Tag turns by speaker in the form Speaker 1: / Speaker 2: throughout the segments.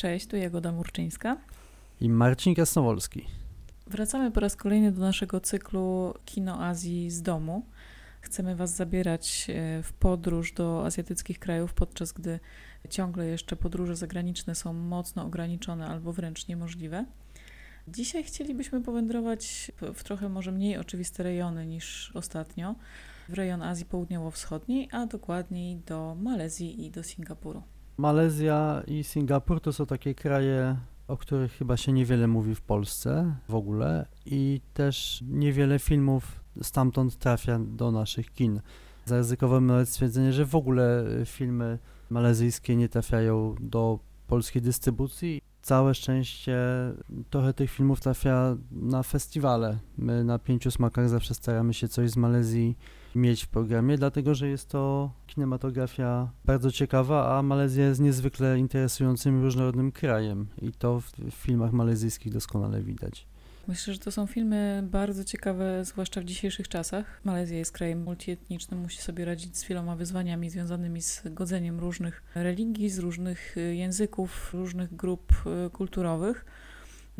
Speaker 1: Cześć, tu Jagoda Murczyńska.
Speaker 2: I Marcin Krasnowolski.
Speaker 1: Wracamy po raz kolejny do naszego cyklu Kino Azji z domu. Chcemy Was zabierać e, w podróż do azjatyckich krajów, podczas gdy ciągle jeszcze podróże zagraniczne są mocno ograniczone albo wręcz niemożliwe. Dzisiaj chcielibyśmy powędrować w trochę może mniej oczywiste rejony niż ostatnio, w rejon Azji Południowo-Wschodniej, a dokładniej do Malezji i do Singapuru.
Speaker 2: Malezja i Singapur to są takie kraje, o których chyba się niewiele mówi w Polsce w ogóle i też niewiele filmów stamtąd trafia do naszych kin. Zaryzykowałem nawet stwierdzenie, że w ogóle filmy malezyjskie nie trafiają do polskiej dystrybucji. Całe szczęście trochę tych filmów trafia na festiwale. My na Pięciu Smakach zawsze staramy się coś z Malezji mieć w programie, dlatego że jest to kinematografia bardzo ciekawa, a Malezja jest niezwykle interesującym różnorodnym krajem i to w, w filmach malezyjskich doskonale widać.
Speaker 1: Myślę, że to są filmy bardzo ciekawe, zwłaszcza w dzisiejszych czasach. Malezja jest krajem multietnicznym, musi sobie radzić z wieloma wyzwaniami związanymi z godzeniem różnych religii, z różnych języków, różnych grup e, kulturowych.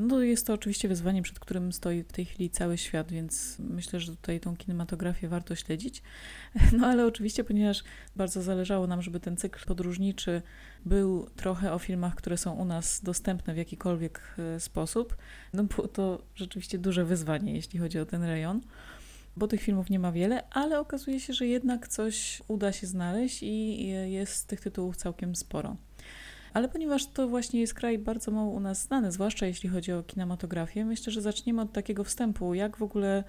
Speaker 1: No jest to oczywiście wyzwanie, przed którym stoi w tej chwili cały świat, więc myślę, że tutaj tą kinematografię warto śledzić. No ale oczywiście, ponieważ bardzo zależało nam, żeby ten cykl podróżniczy był trochę o filmach, które są u nas dostępne w jakikolwiek e, sposób, no było to rzeczywiście duże wyzwanie, jeśli chodzi o ten rejon bo tych filmów nie ma wiele, ale okazuje się, że jednak coś uda się znaleźć i jest tych tytułów całkiem sporo. Ale ponieważ to właśnie jest kraj bardzo mało u nas znany, zwłaszcza jeśli chodzi o kinematografię, myślę, że zaczniemy od takiego wstępu, jak w ogóle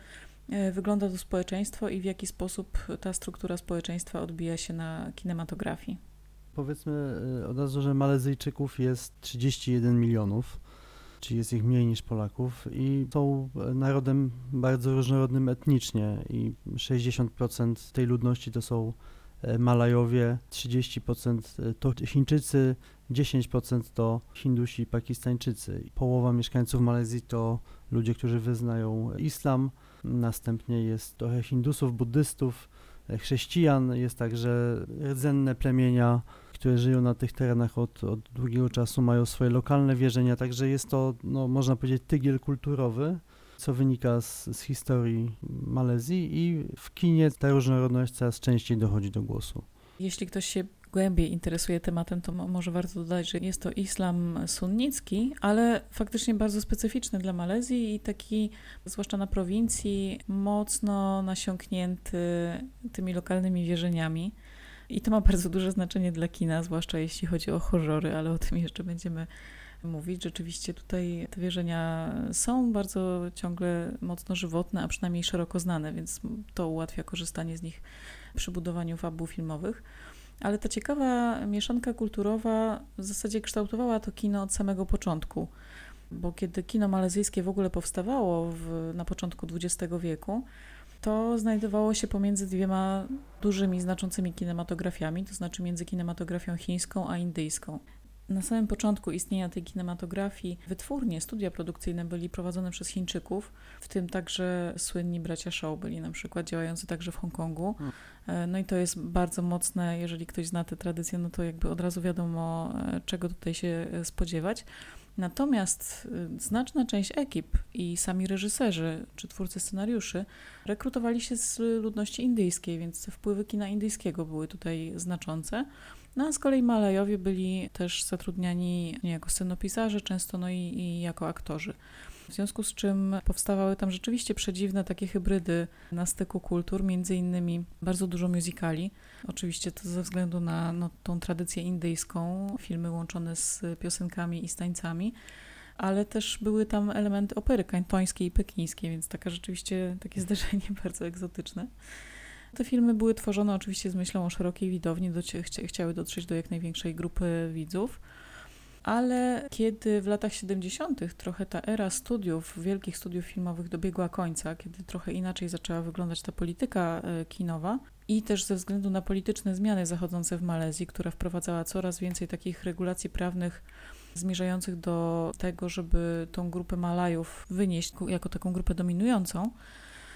Speaker 1: e, wygląda to społeczeństwo i w jaki sposób ta struktura społeczeństwa odbija się na kinematografii.
Speaker 2: Powiedzmy e, od razu, że Malezyjczyków jest 31 milionów, czyli jest ich mniej niż Polaków i są narodem bardzo różnorodnym etnicznie i 60% tej ludności to są e, Malajowie, 30% to Chińczycy, 10% to Hindusi i Pakistańczycy. Połowa mieszkańców Malezji to ludzie, którzy wyznają islam. Następnie jest trochę Hindusów, buddystów, chrześcijan. Jest także rdzenne plemienia, które żyją na tych terenach od, od długiego czasu, mają swoje lokalne wierzenia. Także jest to, no, można powiedzieć, tygiel kulturowy co wynika z, z, historii Malezji i w kinie ta różnorodność coraz częściej dochodzi do głosu.
Speaker 1: Jeśli ktoś się głębiej interesuje tematem, to może warto dodać, że jest to islam sunnicki, ale faktycznie bardzo specyficzny dla Malezji i taki, zwłaszcza na prowincji, mocno nasiąknięty tymi lokalnymi wierzeniami. I to ma bardzo duże znaczenie dla kina, zwłaszcza jeśli chodzi o horrory, ale o tym jeszcze będziemy mówić. Rzeczywiście tutaj te wierzenia są bardzo ciągle mocno żywotne, a przynajmniej szeroko znane, więc to ułatwia korzystanie z nich przy budowaniu fabuł filmowych. Ale ta ciekawa mieszanka kulturowa w zasadzie kształtowała to kino od samego początku. Bo kiedy kino malezyjskie w ogóle powstawało w, na początku XX wieku, to znajdowało się pomiędzy dwiema dużymi, znaczącymi kinematografiami, to znaczy między kinematografią chińską a indyjską. Na samym początku istnienia tej kinematografii wytwórnie, studia produkcyjne byli prowadzone przez Chińczyków, w tym także słynni bracia Shaw byli na przykład działający także w Hongkongu. Hmm. E, no i to jest bardzo mocne, jeżeli ktoś zna tę tradycję, no to jakby od razu wiadomo, e, czego tutaj się e, spodziewać. Natomiast znaczna część ekip i sami reżyserzy czy twórcy scenariuszy rekrutowali się z ludności indyjskiej, więc wpływy kina indyjskiego były tutaj znaczące. No a z kolei Malajowie byli też zatrudniani jako scenopisarze, często no i, i jako aktorzy. W związku z czym powstawały tam rzeczywiście przedziwne takie hybrydy na styku kultur, między innymi bardzo dużo musicali. Oczywiście to ze względu na no, tą tradycję indyjską, filmy łączone z piosenkami i z tańcami ale też były tam elementy opery kantońskiej i pekińskiej, więc taka rzeczywiście takie zderzenie bardzo egzotyczne. Te filmy były tworzone oczywiście z myślą o szerokiej widowni, do, chcia, chciały dotrzeć do jak największej grupy widzów. Ale kiedy w latach 70. trochę ta era studiów, wielkich studiów filmowych dobiegła końca, kiedy trochę inaczej zaczęła wyglądać ta polityka e, kinowa i też ze względu na polityczne zmiany zachodzące w Malezji, która wprowadzała coraz więcej takich regulacji prawnych zmierzających do tego, żeby tą grupę Malajów wynieść jako taką grupę dominującą,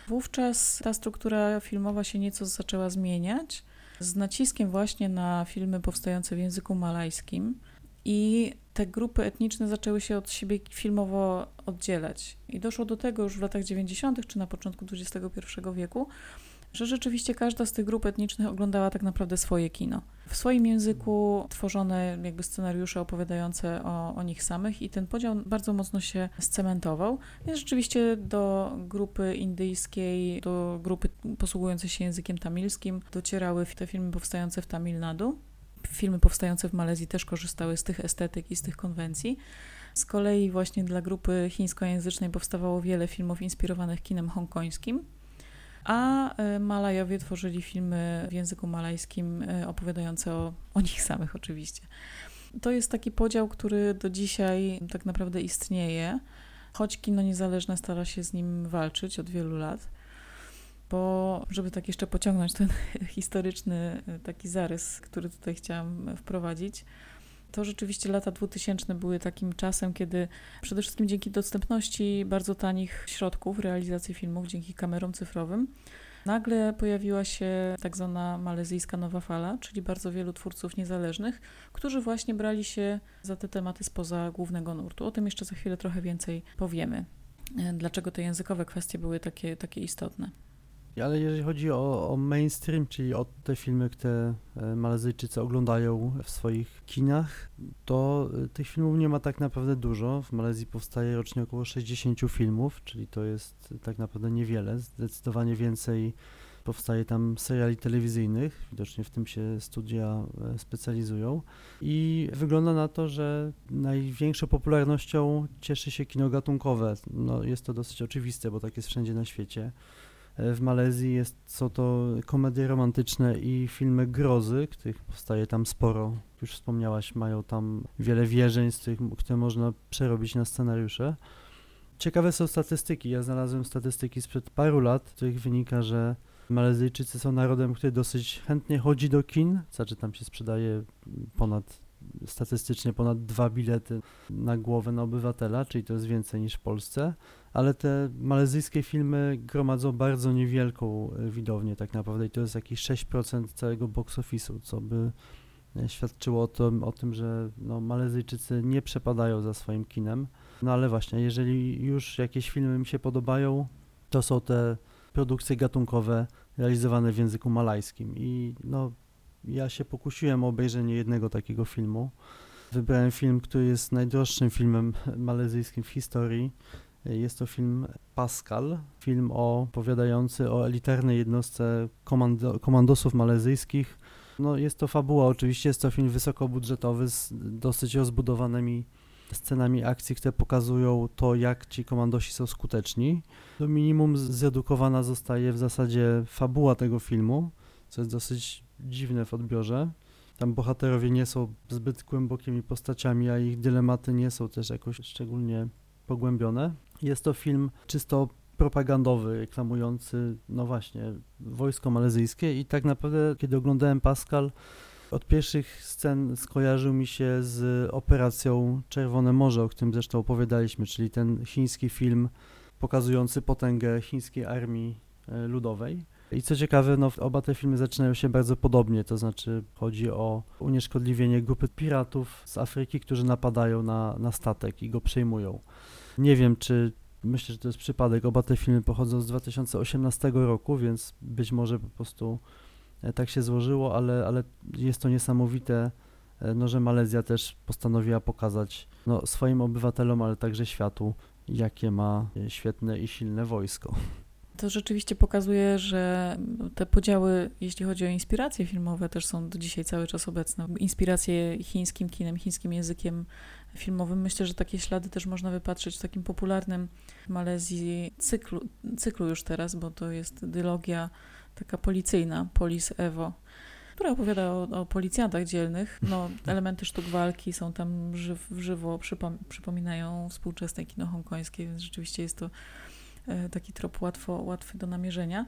Speaker 1: Wówczas ta struktura filmowa się nieco zaczęła zmieniać, z naciskiem właśnie na filmy powstające w języku malajskim. I te grupy etniczne zaczęły się od siebie filmowo oddzielać. I doszło do tego już w latach 90. czy na początku XXI wieku, że rzeczywiście każda z tych grup etnicznych oglądała tak naprawdę swoje kino. W swoim języku tworzone jakby scenariusze opowiadające o, o nich samych i ten podział bardzo mocno się scementował. Więc rzeczywiście do grupy indyjskiej, do grupy posługującej się językiem tamilskim docierały te filmy powstające w Tamil Nadu. Filmy powstające w Malezji też korzystały z tych estetyk i z tych konwencji. Z kolei właśnie dla grupy chińskojęzycznej powstawało wiele filmów inspirowanych kinem hongkońskim a e, Malajowie tworzyli filmy w języku malajskim e, opowiadające o, o nich samych oczywiście. To jest taki podział, który do dzisiaj tak naprawdę istnieje, choć kino niezależne stara się z nim walczyć od wielu lat. Bo, żeby tak jeszcze pociągnąć ten historyczny e, taki zarys, który tutaj chciałam wprowadzić, to rzeczywiście lata 2000 były takim czasem, kiedy przede wszystkim dzięki dostępności bardzo tanich środków realizacji filmów, dzięki kamerom cyfrowym, nagle pojawiła się tak zwana malezyjska nowa fala, czyli bardzo wielu twórców niezależnych, którzy właśnie brali się za te tematy spoza głównego nurtu. O tym jeszcze za chwilę trochę więcej powiemy. Dlaczego te językowe kwestie były takie, takie istotne.
Speaker 2: Ale jeżeli chodzi o, o, mainstream, czyli o te filmy, które e, Malezyjczycy oglądają w swoich kinach, to e, tych filmów nie ma tak naprawdę dużo. W Malezji powstaje rocznie około 60 filmów, czyli to jest tak naprawdę niewiele. Zdecydowanie więcej powstaje tam seriali telewizyjnych, widocznie w tym się studia e, specjalizują. I wygląda na to, że największą popularnością cieszy się kino gatunkowe. No, jest to dosyć oczywiste, bo tak jest wszędzie na świecie. W Malezji jest, są to komedie romantyczne i filmy grozy, których powstaje tam sporo. Już wspomniałaś, mają tam wiele wierzeń, z których, które można przerobić na scenariusze. Ciekawe są statystyki. Ja znalazłem statystyki sprzed paru lat, z których wynika, że Malezyjczycy są narodem, który dosyć chętnie chodzi do kin, znaczy tam się sprzedaje ponad statystycznie ponad dwa bilety na głowę na obywatela, czyli to jest więcej niż w Polsce, ale te malezyjskie filmy gromadzą bardzo niewielką e, widownię tak naprawdę i to jest jakieś 6% całego box office'u, co by e, świadczyło o tym, o tym że no, Malezyjczycy nie przepadają za swoim kinem. No ale właśnie, jeżeli już jakieś filmy mi się podobają, to są te produkcje gatunkowe realizowane w języku malajskim i no ja się pokusiłem o obejrzenie jednego takiego filmu. Wybrałem film, który jest najdroższym filmem malezyjskim w historii. Jest to film Pascal, film opowiadający o elitarnej jednostce komando, komandosów malezyjskich. No, jest to fabuła, oczywiście jest to film wysokobudżetowy z dosyć rozbudowanymi scenami akcji, które pokazują to, jak ci komandosi są skuteczni. Do minimum zredukowana zostaje w zasadzie fabuła tego filmu, co jest dosyć dziwne w odbiorze. Tam bohaterowie nie są zbyt głębokimi postaciami, a ich dylematy nie są też jakoś szczególnie pogłębione. Jest to film czysto propagandowy, reklamujący, no właśnie, wojsko malezyjskie i tak naprawdę, kiedy oglądałem Pascal, od pierwszych scen skojarzył mi się z operacją Czerwone Morze, o którym zresztą opowiadaliśmy, czyli ten chiński film pokazujący potęgę chińskiej armii e, ludowej. I co ciekawe, no, oba te filmy zaczynają się bardzo podobnie, to znaczy chodzi o unieszkodliwienie grupy piratów z Afryki, którzy napadają na, na statek i go przejmują. Nie wiem, czy myślę, że to jest przypadek. Oba te filmy pochodzą z 2018 roku, więc być może po prostu e, tak się złożyło, ale, ale jest to niesamowite, e, no, że Malezja też postanowiła pokazać no, swoim obywatelom, ale także światu, jakie ma e, świetne i silne wojsko.
Speaker 1: To rzeczywiście pokazuje, że te podziały, jeśli chodzi o inspiracje filmowe, też są do dzisiaj cały czas obecne. Inspiracje chińskim kinem, chińskim językiem filmowym. Myślę, że takie ślady też można wypatrzeć w takim popularnym w Malezji cyklu, cyklu już teraz, bo to jest dylogia taka policyjna, Polis Evo, która opowiada o, o policjantach dzielnych. No, elementy sztuk walki są tam żyw, żywo, przypom przypominają współczesne kino hongkońskie, więc rzeczywiście jest to E, taki trop łatwo, łatwy do namierzenia.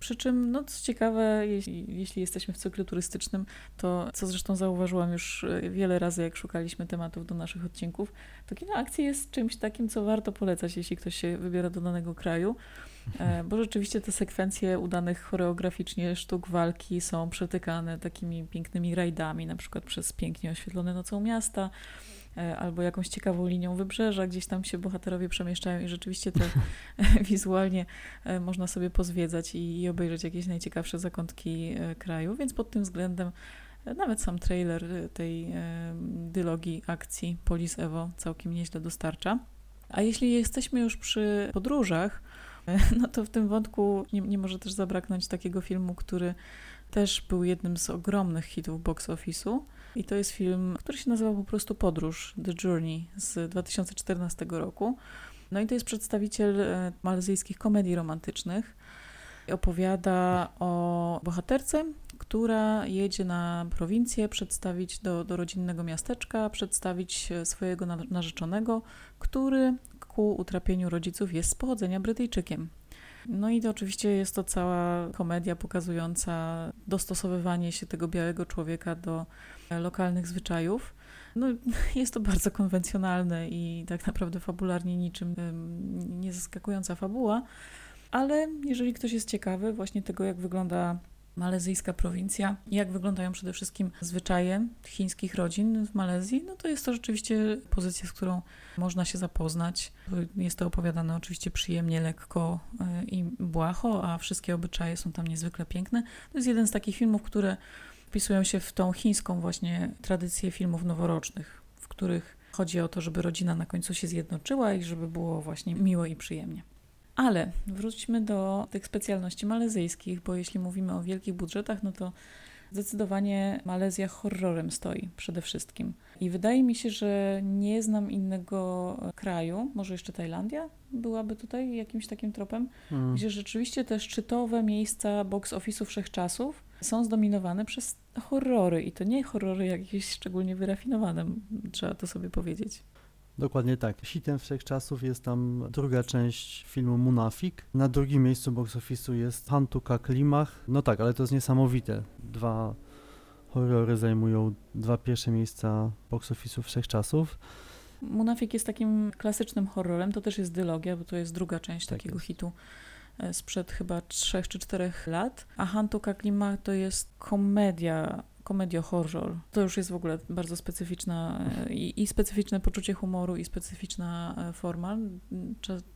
Speaker 1: Przy czym, no co ciekawe, jeśli, jeśli, jesteśmy w cyklu turystycznym, to co zresztą zauważyłam już e, wiele razy, jak szukaliśmy tematów do naszych odcinków, to kino akcji jest czymś takim, co warto polecać, jeśli ktoś się wybiera do danego kraju. E, bo rzeczywiście te sekwencje udanych choreograficznie sztuk walki są przetykane takimi pięknymi rajdami, na przykład przez pięknie oświetlone nocą miasta, albo jakąś ciekawą linią wybrzeża, gdzieś tam się bohaterowie przemieszczają i rzeczywiście to wizualnie e, można sobie pozwiedzać i obejrzeć jakieś najciekawsze zakątki kraju, więc pod tym względem nawet sam trailer tej dylogii akcji Polis Evo całkiem nieźle dostarcza. A jeśli jesteśmy już przy podróżach, no to w tym wątku nie, nie może też zabraknąć takiego filmu, który też był jednym z ogromnych hitów box office'u. I to jest film, który się nazywa po prostu Podróż, The Journey z 2014 roku. No i to jest przedstawiciel e, malezyjskich komedii romantycznych. Opowiada o bohaterce, która jedzie na prowincję przedstawić do, do rodzinnego miasteczka, przedstawić swojego narzeczonego, który ku utrapieniu rodziców jest z pochodzenia Brytyjczykiem. No i to oczywiście jest to cała komedia pokazująca dostosowywanie się tego białego człowieka do lokalnych zwyczajów. No, jest to bardzo konwencjonalne i tak naprawdę fabularnie niczym nie zaskakująca fabuła, ale jeżeli ktoś jest ciekawy właśnie tego, jak wygląda malezyjska prowincja, jak wyglądają przede wszystkim zwyczaje chińskich rodzin w Malezji, no to jest to rzeczywiście pozycja, z którą można się zapoznać. Jest to opowiadane oczywiście przyjemnie, lekko e, i błaho, a wszystkie obyczaje są tam niezwykle piękne. To jest jeden z takich filmów, które wpisują się w tą chińską właśnie tradycję filmów noworocznych, w których chodzi o to, żeby rodzina na końcu się zjednoczyła i żeby było właśnie miło i przyjemnie. Ale wróćmy do tych specjalności malezyjskich, bo jeśli mówimy o wielkich budżetach, no to zdecydowanie Malezja horrorem stoi przede wszystkim. I wydaje mi się, że nie znam innego kraju, może jeszcze Tajlandia byłaby tutaj jakimś takim tropem, hmm. gdzie rzeczywiście te szczytowe miejsca box office'u wszechczasów są zdominowane przez horrory. I to nie horrory jakieś szczególnie wyrafinowane, trzeba to sobie powiedzieć.
Speaker 2: Dokładnie tak. Hitem wszechczasów jest tam druga część filmu Munafik. Na drugim miejscu box office'u jest Hantuka Klimach. No tak, ale to jest niesamowite. Dwa horrory zajmują dwa pierwsze miejsca box office'u wszechczasów.
Speaker 1: Munafik jest takim klasycznym horrorem, to też jest dylogia, bo to jest druga część tak takiego jest. hitu sprzed chyba trzech czy czterech lat, a Hantuka Klima to jest komedia komedio-horror. To już jest w ogóle bardzo specyficzna e, i, i, specyficzne poczucie humoru i specyficzna e, forma.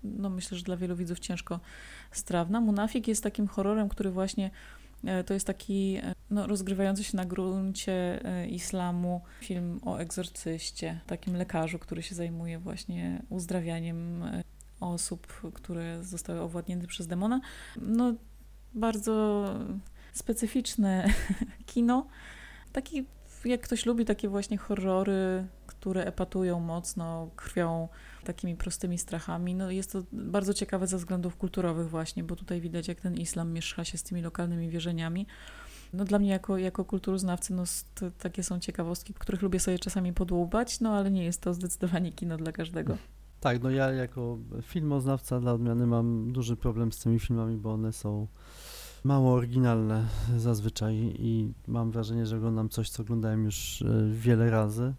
Speaker 1: No myślę, że dla wielu widzów ciężko strawna. Munafik jest takim horrorem, który właśnie e, to jest taki no, rozgrywający się na gruncie islamu film o egzorcyście, takim lekarzu, który się zajmuje właśnie uzdrawianiem osób, które zostały owładnięte przez demona. No, bardzo specyficzne kino. Taki, jak ktoś lubi takie właśnie horrory, które epatują mocno krwią, takimi prostymi strachami, no jest to bardzo ciekawe ze względów kulturowych właśnie, bo tutaj widać, jak ten islam miesza się z tymi lokalnymi wierzeniami. No dla mnie jako, jako kulturoznawcy no, takie są ciekawostki, których lubię sobie czasami podłubać, no ale nie jest to zdecydowanie kino dla każdego.
Speaker 2: Tak, no ja jako filmoznawca dla odmiany mam duży problem z tymi filmami, bo one są mało oryginalne zazwyczaj i mam wrażenie, że oglądam coś, co oglądałem już e, wiele razy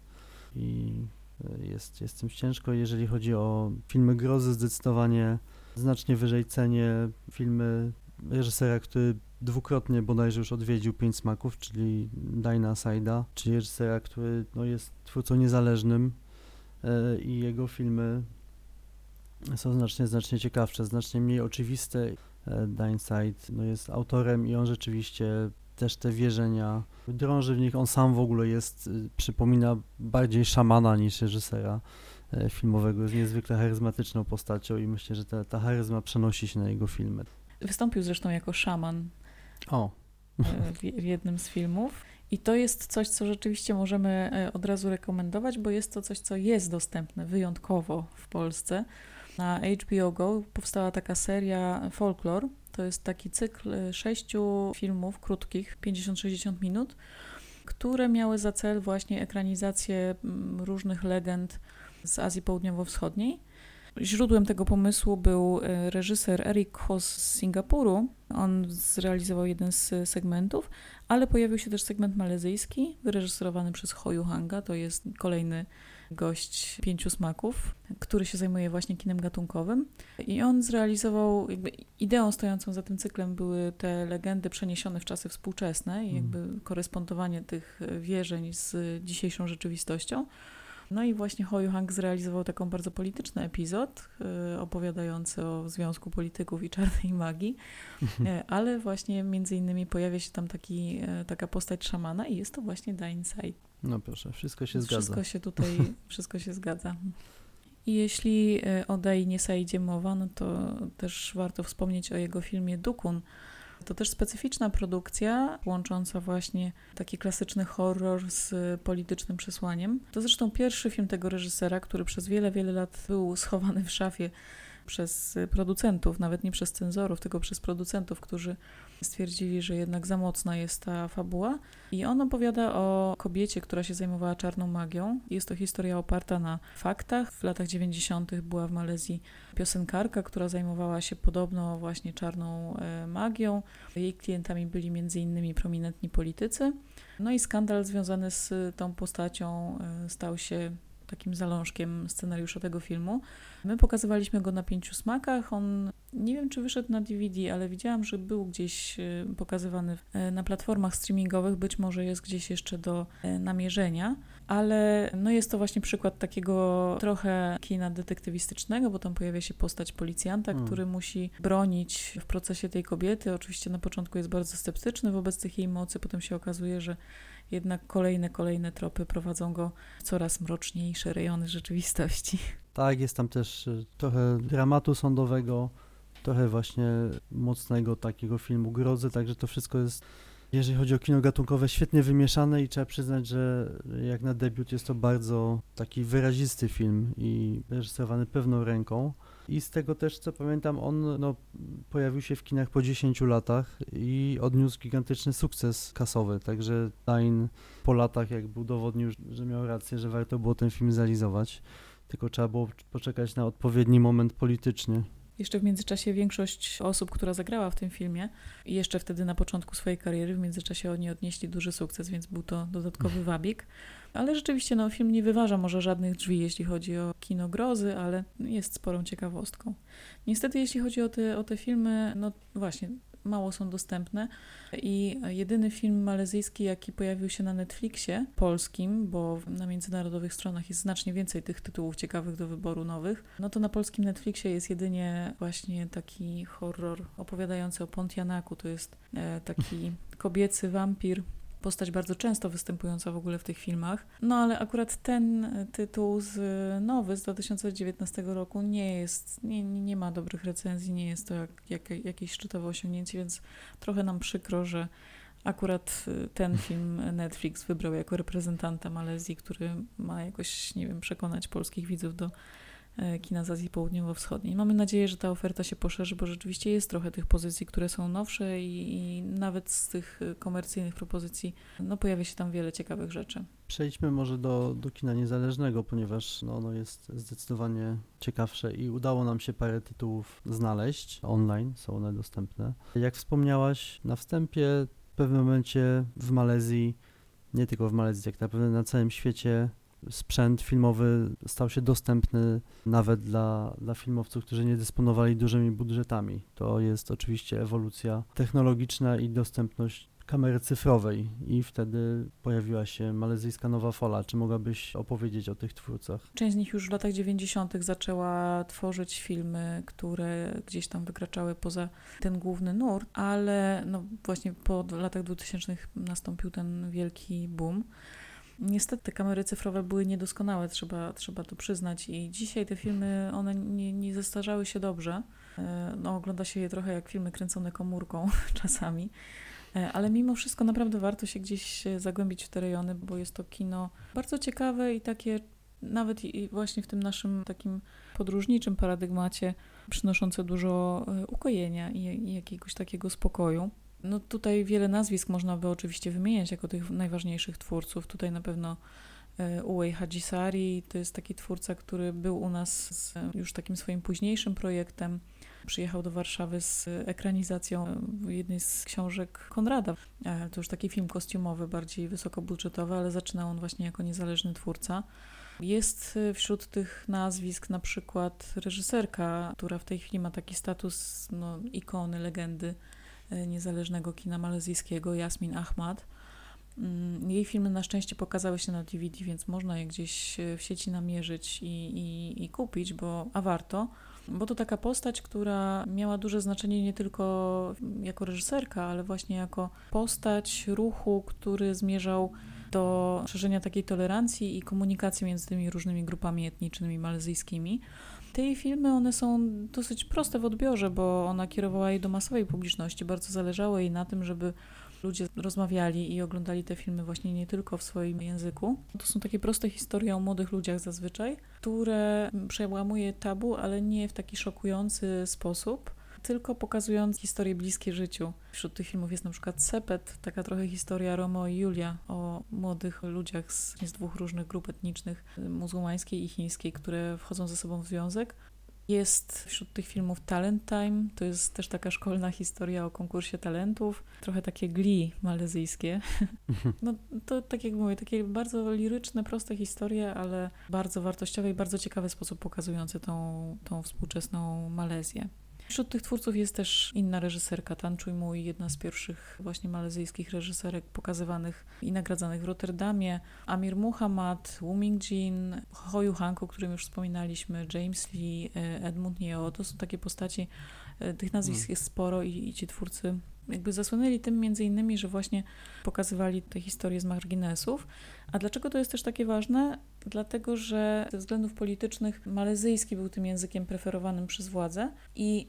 Speaker 2: i e, jest, jest tym ciężko. Jeżeli chodzi o filmy grozy, zdecydowanie znacznie wyżej cenię filmy reżysera, który dwukrotnie bodajże już odwiedził Pięć Smaków, czyli Dina Saida, czyli reżysera, który no, jest twórcą niezależnym i jego filmy są znacznie, znacznie ciekawsze, znacznie mniej oczywiste E, Dainside no jest autorem i on rzeczywiście też te wierzenia drąży w nich. On sam w ogóle jest, y, przypomina bardziej szamana niż reżysera e, filmowego. Jest niezwykle charyzmatyczną postacią i myślę, że ta, ta charyzma przenosi się na jego filmy.
Speaker 1: Wystąpił zresztą jako szaman
Speaker 2: o.
Speaker 1: E, w, w jednym z filmów. I to jest coś, co rzeczywiście możemy od razu rekomendować, bo jest to coś, co jest dostępne wyjątkowo w Polsce. Na HBO Go powstała taka seria Folklore. To jest taki cykl sześciu filmów krótkich, 50-60 minut, które miały za cel właśnie ekranizację mm, różnych legend z Azji Południowo-Wschodniej. Źródłem tego pomysłu był e, reżyser Eric Hos z Singapuru. On zrealizował jeden z segmentów, ale pojawił się też segment malezyjski, wyreżyserowany przez Hoyu Hanga. To jest kolejny gość Pięciu Smaków, który się zajmuje właśnie kinem gatunkowym. I on zrealizował, jakby ideą stojącą za tym cyklem były te legendy przeniesione w czasy współczesne i jakby mm. korespondowanie tych wierzeń z dzisiejszą rzeczywistością. No i właśnie Hoyu Hang zrealizował taką bardzo polityczny epizod y, opowiadający o związku polityków i czarnej magii, y, ale właśnie między innymi pojawia się tam taki, y, taka postać szamana i jest to właśnie Dain Sai.
Speaker 2: No proszę, wszystko się zgadza.
Speaker 1: Wszystko się tutaj, wszystko się zgadza. I jeśli o Dainie Saidzie mowa, no to też warto wspomnieć o jego filmie Dukun, to też specyficzna produkcja, łącząca właśnie taki klasyczny horror z politycznym przesłaniem. To zresztą pierwszy film tego reżysera, który przez wiele, wiele lat był schowany w szafie przez producentów, nawet nie przez cenzorów, tylko przez producentów, którzy stwierdzili, że jednak za mocna jest ta fabuła. I on opowiada o kobiecie, która się zajmowała czarną magią. Jest to historia oparta na faktach. W latach 90. była w Malezji piosenkarka, która zajmowała się podobno właśnie czarną e, magią. Jej klientami byli m.in. prominentni politycy. No i skandal związany z tą postacią e, stał się takim zalążkiem scenariusza tego filmu. My pokazywaliśmy go na pięciu smakach. On nie wiem, czy wyszedł na DVD, ale widziałam, że był gdzieś e, pokazywany e, na platformach streamingowych. Być może jest gdzieś jeszcze do e, namierzenia, ale no jest to właśnie przykład takiego trochę kina detektywistycznego, bo tam pojawia się postać policjanta, hmm. który musi bronić w procesie tej kobiety. Oczywiście na początku jest bardzo sceptyczny wobec tych jej mocy, potem się okazuje, że jednak kolejne, kolejne tropy prowadzą go w coraz mroczniejsze rejony rzeczywistości.
Speaker 2: Tak, jest tam też y, trochę dramatu sądowego, trochę właśnie mocnego takiego filmu grozy, także to wszystko jest, jeżeli chodzi o kino gatunkowe, świetnie wymieszane i trzeba przyznać, że jak na debiut jest to bardzo taki wyrazisty film i reżyserowany pewną ręką. I z tego też, co pamiętam, on no, pojawił się w kinach po 10 latach i odniósł gigantyczny sukces kasowy, także Dine po latach jakby udowodnił, że miał rację, że warto było ten film zrealizować, tylko trzeba było poczekać na odpowiedni moment polityczny.
Speaker 1: Jeszcze w międzyczasie większość osób, która zagrała w tym filmie, jeszcze wtedy na początku swojej kariery, w międzyczasie oni odnieśli duży sukces, więc był to dodatkowy wabik. Ale rzeczywiście no, film nie wyważa może żadnych drzwi, jeśli chodzi o kino grozy, ale jest sporą ciekawostką. Niestety, jeśli chodzi o te, o te filmy, no właśnie, mało są dostępne i jedyny film malezyjski, jaki pojawił się na Netflixie polskim, bo na międzynarodowych stronach jest znacznie więcej tych tytułów ciekawych do wyboru nowych, no to na polskim Netflixie jest jedynie właśnie taki horror opowiadający o Pontianaku. To jest e, taki kobiecy wampir, postać bardzo często występująca w ogóle w tych filmach. No ale akurat ten tytuł z nowy z 2019 roku nie jest, nie, nie ma dobrych recenzji, nie jest to jak, jak, jakieś szczytowe osiągnięcie, więc trochę nam przykro, że akurat ten film Netflix wybrał jako reprezentanta Malezji, który ma jakoś, nie wiem, przekonać polskich widzów do E, kina z Azji Południowo-Wschodniej. Mamy nadzieję, że ta oferta się poszerzy, bo rzeczywiście jest trochę tych pozycji, które są nowsze i, i nawet z tych komercyjnych propozycji no, pojawia się tam wiele ciekawych rzeczy.
Speaker 2: Przejdźmy może do, do kina niezależnego, ponieważ no, ono jest zdecydowanie ciekawsze i udało nam się parę tytułów znaleźć online, są one dostępne. Jak wspomniałaś na wstępie, w pewnym momencie w Malezji, nie tylko w Malezji, jak naprawdę na całym świecie sprzęt filmowy stał się dostępny nawet dla, dla filmowców, którzy nie dysponowali dużymi budżetami. To jest oczywiście ewolucja technologiczna i dostępność kamery cyfrowej i wtedy pojawiła się malezyjska nowa fala. Czy mogłabyś opowiedzieć o tych twórcach?
Speaker 1: Część z nich już w latach 90. zaczęła tworzyć filmy, które gdzieś tam wykraczały poza ten główny nurt, ale no właśnie po latach 2000 nastąpił ten wielki boom. Niestety te kamery cyfrowe były niedoskonałe, trzeba, trzeba to przyznać i dzisiaj te filmy, one nie, nie zestarzały się dobrze. E, no, ogląda się je trochę jak filmy kręcone komórką czasami, e, ale mimo wszystko naprawdę warto się gdzieś zagłębić w te rejony, bo jest to kino bardzo ciekawe i takie nawet i właśnie w tym naszym takim podróżniczym paradygmacie przynoszące dużo e, ukojenia i, i jakiegoś takiego spokoju. No tutaj wiele nazwisk można by oczywiście wymieniać jako tych najważniejszych twórców. Tutaj na pewno E, Uwei Hajisari to jest taki twórca, który był u nas z już takim swoim późniejszym projektem. Przyjechał do Warszawy z ekranizacją jednej z książek Konrada. E, to już taki film kostiumowy, bardziej wysokobudżetowy, ale zaczynał on właśnie jako niezależny twórca. Jest e, wśród tych nazwisk na przykład reżyserka, która w tej chwili ma taki status no, ikony, legendy niezależnego kina malezyjskiego, Jasmin Ahmad. Mm, jej filmy na szczęście pokazały się na DVD, więc można je gdzieś e, w sieci namierzyć i, i, i kupić, bo, a warto. Bo to taka postać, która miała duże znaczenie nie tylko jako reżyserka, ale właśnie jako postać ruchu, który zmierzał do szerzenia takiej tolerancji i komunikacji między tymi różnymi grupami etnicznymi malezyjskimi. Te jej filmy, one są dosyć proste w odbiorze, bo ona kierowała je do masowej publiczności. Bardzo zależało jej na tym, żeby ludzie rozmawiali i oglądali te filmy właśnie nie tylko w swoim języku. To są takie proste historie o młodych ludziach zazwyczaj, które przełamuje tabu, ale nie w taki szokujący sposób tylko pokazując historie bliskie życiu. Wśród tych filmów jest na przykład Sepet, taka trochę historia Romo i Julia o młodych ludziach z, z dwóch różnych grup etnicznych, muzułmańskiej i chińskiej, które wchodzą ze sobą w związek. Jest wśród tych filmów Talent Time, to jest też taka szkolna historia o konkursie talentów, trochę takie gli malezyjskie. No to tak jak mówię, takie bardzo liryczne, proste historie, ale bardzo wartościowe i bardzo ciekawy sposób pokazujące tą, tą współczesną Malezję. Wśród tych twórców jest też inna reżyserka, Tan Choi Mui, jedna z pierwszych właśnie malezyjskich reżyserek pokazywanych i nagradzanych w Rotterdamie. Amir Muhammad, Wu Mingjin, Hoyu Han, o którym już wspominaliśmy, James Lee, e, Edmund Neo. To są takie postaci, e, tych nazwisk hmm. jest sporo i, i ci twórcy jakby zasłynęli tym między innymi, że właśnie pokazywali te historie z marginesów. A dlaczego to jest też takie ważne? Dlatego, że ze względów politycznych malezyjski był tym językiem preferowanym przez władze i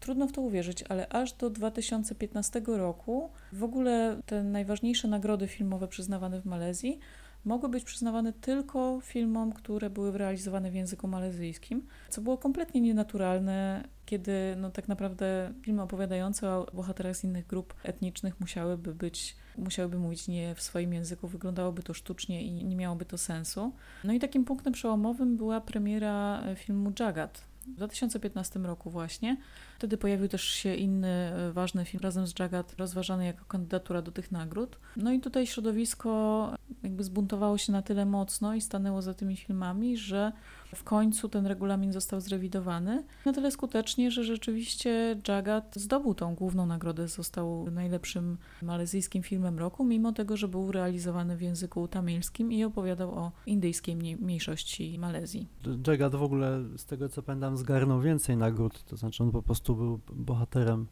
Speaker 1: trudno w to uwierzyć, ale aż do 2015 roku w ogóle te najważniejsze nagrody filmowe przyznawane w Malezji mogły być przyznawane tylko filmom, które były realizowane w języku malezyjskim, co było kompletnie nienaturalne, kiedy no, tak naprawdę filmy opowiadające o bohaterach z innych grup etnicznych musiałyby być, musiałyby mówić nie w swoim języku, wyglądałoby to sztucznie i nie miałoby to sensu. No i takim punktem przełomowym była premiera filmu Jagat w 2015 roku właśnie. Wtedy pojawił też się inny e, ważny film razem z Jagat, rozważany jako kandydatura do tych nagród. No i tutaj środowisko jakby zbuntowało się na tyle mocno i stanęło za tymi filmami, że w końcu ten regulamin został zrewidowany na tyle skutecznie, że rzeczywiście Jagat zdobył tą główną nagrodę, został najlepszym malezyjskim filmem roku, mimo tego, że był realizowany w języku tamilskim i opowiadał o indyjskiej mniejszości Malezji.
Speaker 2: Jagat w ogóle, z tego co pamiętam, zgarnął więcej nagród, to znaczy on po prostu był bohaterem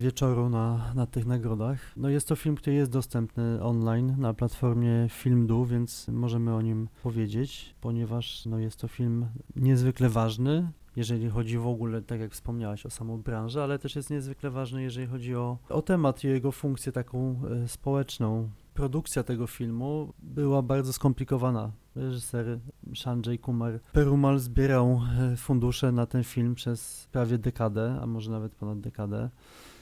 Speaker 2: wieczoru na, na tych nagrodach. No jest to film, który jest dostępny online na platformie Filmdu, więc możemy o nim powiedzieć, ponieważ no jest to film niezwykle ważny, jeżeli chodzi w ogóle, tak jak wspomniałaś, o samą branżę, ale też jest niezwykle ważny, jeżeli chodzi o, o temat i jego funkcję taką e, społeczną. Produkcja tego filmu była bardzo skomplikowana. Reżyser Sanjay Kumar Perumal zbierał e, fundusze na ten film przez prawie dekadę, a może nawet ponad dekadę.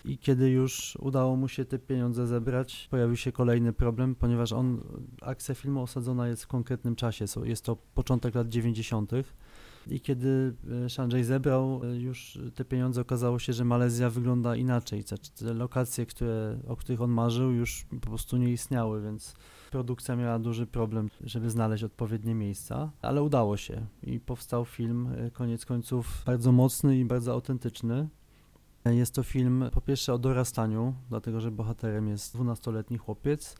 Speaker 2: I kiedy już udało mu się te pieniądze zebrać, pojawił się kolejny problem, ponieważ on, akcja filmu osadzona jest w konkretnym czasie, jest to początek lat 90. I kiedy e, Sanjay zebrał e, już te pieniądze, okazało się, że Malezja wygląda inaczej. Te lokacje, które, o których on marzył, już po prostu nie istniały, więc produkcja miała duży problem, żeby znaleźć odpowiednie miejsca, ale udało się i powstał film, e, koniec końców, bardzo mocny i bardzo autentyczny. Jest to film po pierwsze o dorastaniu, dlatego że bohaterem jest 12-letni chłopiec.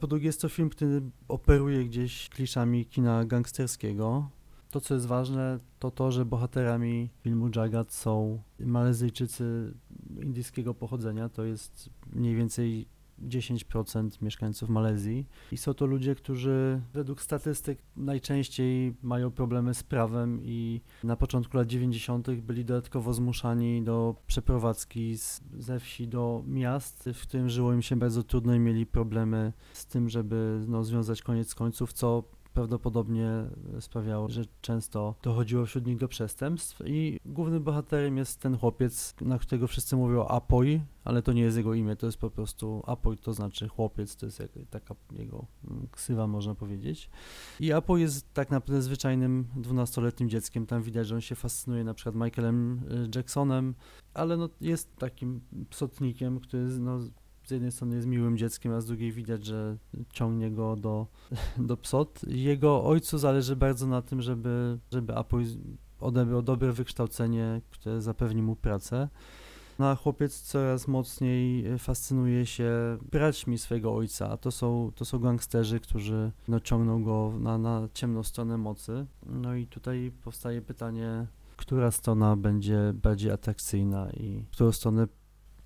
Speaker 2: Po drugie jest to film, który operuje gdzieś kliszami kina gangsterskiego. To, co jest ważne, to to, że bohaterami filmu Jagat są Malezyjczycy indyjskiego pochodzenia. To jest mniej więcej 10% mieszkańców Malezji i są to ludzie, którzy według statystyk najczęściej mają problemy z prawem i na początku lat 90. byli dodatkowo zmuszani do przeprowadzki z, ze wsi do miast, w którym żyło im się bardzo trudno i mieli problemy z tym, żeby no, związać koniec końców, co prawdopodobnie sprawiało, że często dochodziło wśród nich do przestępstw i głównym bohaterem jest ten chłopiec, na którego wszyscy mówią Apoi, ale to nie jest jego imię, to jest po prostu Apoi, to znaczy chłopiec, to jest taka jego ksywa można powiedzieć. I Apoi jest tak naprawdę zwyczajnym dwunastoletnim dzieckiem, tam widać, że on się fascynuje na przykład Michaelem y, Jacksonem, ale no jest takim psotnikiem, który no, z jednej strony jest miłym dzieckiem, a z drugiej widać, że ciągnie go do, do psot. Jego ojcu zależy bardzo na tym, żeby, żeby Apoy odebrał dobre wykształcenie, które zapewni mu pracę. No a chłopiec coraz mocniej fascynuje się braćmi swojego ojca, to są, to są gangsterzy, którzy no, ciągną go na, na ciemną stronę mocy. No i tutaj powstaje pytanie, która strona będzie bardziej atrakcyjna i którą stronę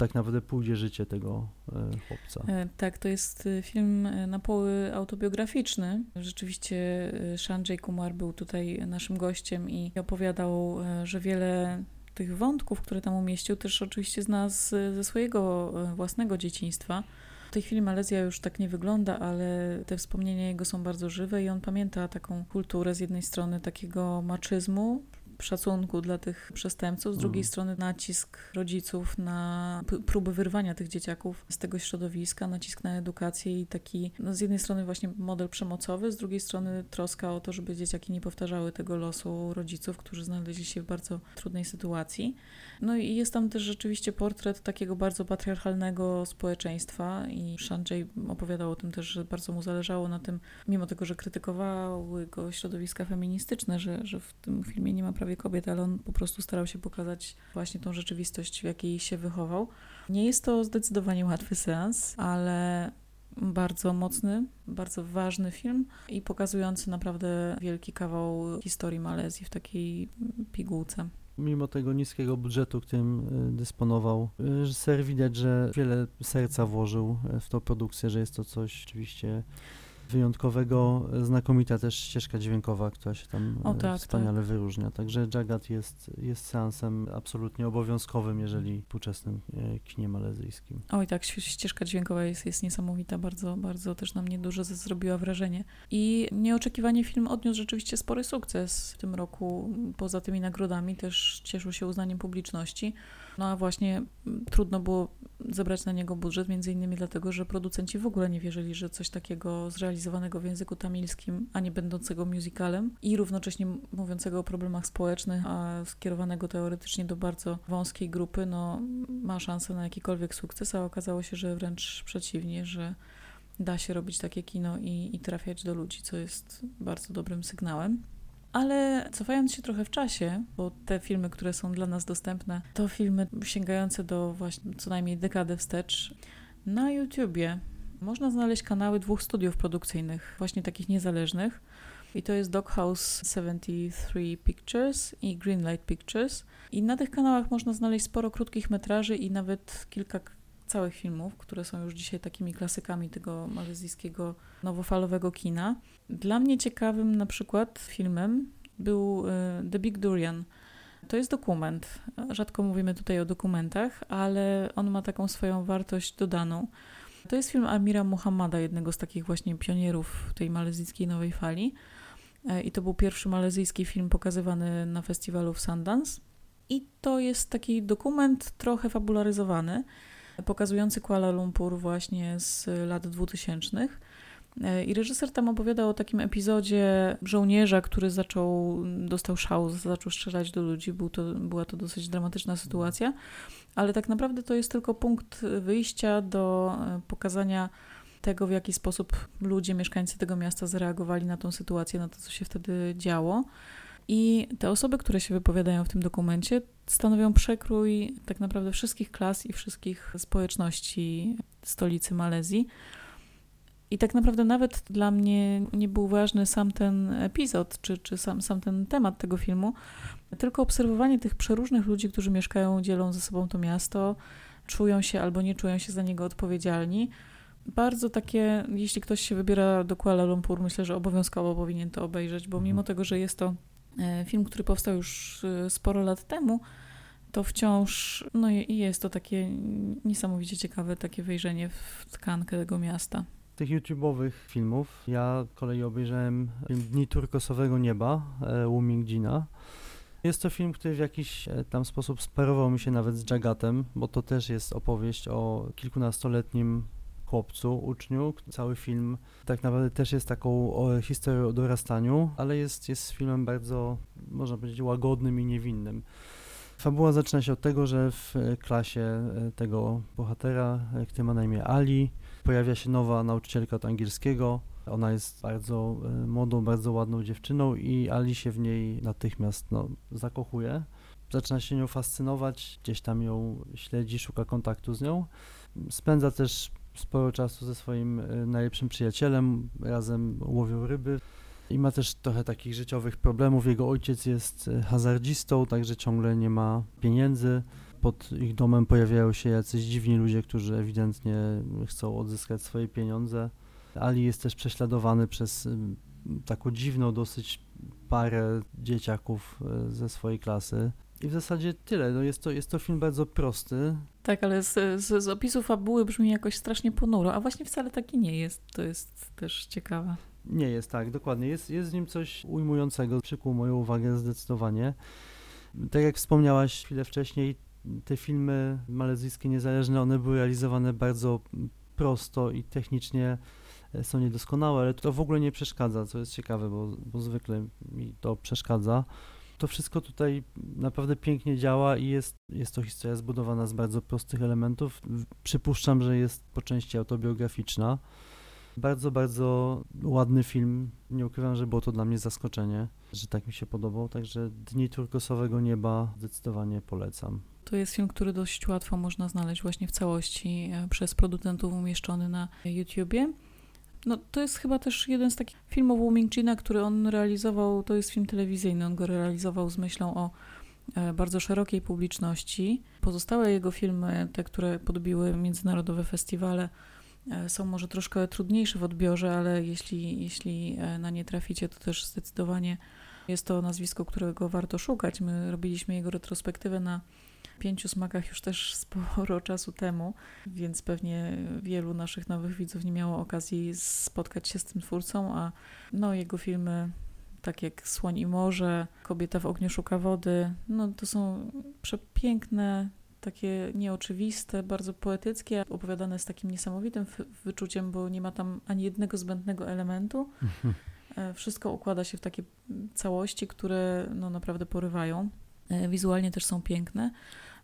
Speaker 2: tak naprawdę pójdzie życie tego e, chłopca.
Speaker 1: E, tak, to jest e, film na poły autobiograficzny. Rzeczywiście Sanjay Kumar był tutaj naszym gościem i opowiadał, że wiele tych wątków, które tam umieścił, też oczywiście zna z, ze swojego własnego dzieciństwa. W tej chwili Malezja już tak nie wygląda, ale te wspomnienia jego są bardzo żywe i on pamięta taką kulturę z jednej strony takiego maczyzmu, szacunku dla tych przestępców, z drugiej mm. strony nacisk rodziców na próby wyrwania tych dzieciaków z tego środowiska, nacisk na edukację i taki, no z jednej strony właśnie model przemocowy, z drugiej strony troska o to, żeby dzieciaki nie powtarzały tego losu rodziców, którzy znaleźli się w bardzo trudnej sytuacji. No i jest tam też rzeczywiście portret takiego bardzo patriarchalnego społeczeństwa i Sanjay opowiadał o tym też, że bardzo mu zależało na tym, mimo tego, że krytykowały go środowiska feministyczne, że, że w tym filmie nie ma prawie kobiet, ale on po prostu starał się pokazać właśnie tą rzeczywistość, w jakiej się wychował. Nie jest to zdecydowanie łatwy seans, ale bardzo mocny, bardzo ważny film i pokazujący naprawdę wielki kawał historii Malezji w takiej pigułce
Speaker 2: mimo tego niskiego budżetu, którym e, dysponował, reżyser widać, że wiele serca włożył e, w tą produkcję, że jest to coś oczywiście wyjątkowego, znakomita też ścieżka dźwiękowa, która się tam o, tak, wspaniale tak. wyróżnia. Także Jagat jest, jest seansem absolutnie obowiązkowym, jeżeli współczesnym e, kinie malezyjskim.
Speaker 1: Oj tak, ścieżka dźwiękowa jest, jest niesamowita, bardzo, bardzo też na mnie dużo zrobiła wrażenie. I nieoczekiwanie film odniósł rzeczywiście spory sukces w tym roku. Poza tymi nagrodami też cieszył się uznaniem publiczności. No a właśnie trudno było zebrać na niego budżet, między innymi dlatego, że producenci w ogóle nie wierzyli, że coś takiego zrealizowanego w języku tamilskim, a nie będącego musicalem i równocześnie mówiącego o problemach społecznych, a skierowanego teoretycznie do bardzo wąskiej grupy, no ma szansę na jakikolwiek sukces, a okazało się, że wręcz przeciwnie, że da się robić takie kino i, i trafiać do ludzi, co jest bardzo dobrym sygnałem. Ale cofając się trochę w czasie, bo te filmy, które są dla nas dostępne, to filmy sięgające do właśnie co najmniej dekady wstecz. Na YouTubie można znaleźć kanały dwóch studiów produkcyjnych, właśnie takich niezależnych. I to jest Doghouse 73 Pictures i Greenlight Pictures. I na tych kanałach można znaleźć sporo krótkich metraży i nawet kilka całych filmów, które są już dzisiaj takimi klasykami tego malezyjskiego nowofalowego kina. Dla mnie ciekawym na przykład filmem był y, The Big Durian. To jest dokument. Rzadko mówimy tutaj o dokumentach, ale on ma taką swoją wartość dodaną. To jest film Amira Muhammada, jednego z takich właśnie pionierów tej malezyjskiej nowej fali. E, I to był pierwszy malezyjski film pokazywany na festiwalu w Sundance. I to jest taki dokument trochę fabularyzowany, pokazujący Kuala Lumpur właśnie z lat 2000. E, I reżyser tam opowiadał o takim epizodzie żołnierza, który zaczął, dostał szał, zaczął strzelać do ludzi. Był to, była to dosyć dramatyczna sytuacja, ale tak naprawdę to jest tylko punkt wyjścia do e, pokazania tego, w jaki sposób ludzie, mieszkańcy tego miasta zareagowali na tą sytuację, na to, co się wtedy działo. I te osoby, które się wypowiadają w tym dokumencie, stanowią przekrój tak naprawdę wszystkich klas i wszystkich społeczności stolicy Malezji. I tak naprawdę nawet dla mnie nie był ważny sam ten epizod, czy, czy sam, sam ten temat tego filmu, tylko obserwowanie tych przeróżnych ludzi, którzy mieszkają, dzielą ze sobą to miasto, czują się albo nie czują się za niego odpowiedzialni. Bardzo takie, jeśli ktoś się wybiera do Kuala Lumpur, myślę, że obowiązkowo powinien to obejrzeć, bo mimo mhm. tego, że jest to e, film, który powstał już e, sporo lat temu, to wciąż no jest to takie niesamowicie ciekawe takie wejrzenie w tkankę tego miasta
Speaker 2: tych YouTube'owych filmów, ja kolei obejrzałem Dni Turkosowego Nieba e, Wu. Jest to film, który w jakiś e, tam sposób sparował mi się nawet z Jagatem, bo to też jest opowieść o kilkunastoletnim chłopcu, uczniu. Cały film tak naprawdę też jest taką historią o dorastaniu, ale jest, jest filmem bardzo, można powiedzieć, łagodnym i niewinnym. Fabuła zaczyna się od tego, że w klasie e, tego bohatera, e, który ma na imię Ali, pojawia się nowa nauczycielka od angielskiego. Ona jest bardzo e, młodą, bardzo ładną dziewczyną i Ali się w niej natychmiast no, zakochuje. Zaczyna się nią fascynować, gdzieś tam ją śledzi, szuka kontaktu z nią. Spędza też sporo czasu ze swoim najlepszym przyjacielem, razem łowią ryby i ma też trochę takich życiowych problemów. Jego ojciec jest e, hazardzistą, także ciągle nie ma pieniędzy. Pod ich domem pojawiają się jacyś dziwni ludzie, którzy ewidentnie chcą odzyskać swoje pieniądze. Ali jest też prześladowany przez taką dziwną dosyć parę dzieciaków e, ze swojej klasy. I w zasadzie tyle. No jest, to, jest to film bardzo prosty.
Speaker 1: Tak, ale z, z, z opisu fabuły brzmi jakoś strasznie ponuro, a właśnie wcale taki nie jest. To jest też ciekawe.
Speaker 2: Nie jest tak, dokładnie. Jest, jest w nim coś ujmującego. Przykuł moją uwagę zdecydowanie. Tak jak wspomniałaś chwilę wcześniej, te filmy malezyjskie niezależne, one były realizowane bardzo prosto i technicznie e, są niedoskonałe, ale to w ogóle nie przeszkadza, co jest ciekawe, bo, bo zwykle mi to przeszkadza. To wszystko tutaj naprawdę pięknie działa i jest, jest to historia zbudowana z bardzo prostych elementów. Przypuszczam, że jest po części autobiograficzna. Bardzo, bardzo ładny film. Nie ukrywam, że było to dla mnie zaskoczenie, że tak mi się podobał. Także Dni Turkosowego Nieba zdecydowanie polecam.
Speaker 1: To jest film, który dość łatwo można znaleźć właśnie w całości e, przez producentów umieszczony na YouTubie. No, to jest chyba też jeden z takich filmów Wu Mingchina, który on realizował, to jest film telewizyjny, on go realizował z myślą o e, bardzo szerokiej publiczności. Pozostałe jego filmy, te, które podbiły międzynarodowe festiwale, E, są może troszkę trudniejsze w odbiorze, ale jeśli, jeśli na nie traficie, to też zdecydowanie jest to nazwisko, którego warto szukać. My robiliśmy jego retrospektywę na pięciu smakach już też sporo czasu temu, więc pewnie wielu naszych nowych widzów nie miało okazji spotkać się z tym twórcą, a no, jego filmy tak jak Słoń i Morze, Kobieta w ogniu szuka wody, no to są przepiękne, takie nieoczywiste, bardzo poetyckie, opowiadane z takim niesamowitym wyczuciem, bo nie ma tam ani jednego zbędnego elementu. E, wszystko układa się w takie całości, które no, naprawdę porywają. E, wizualnie też są piękne.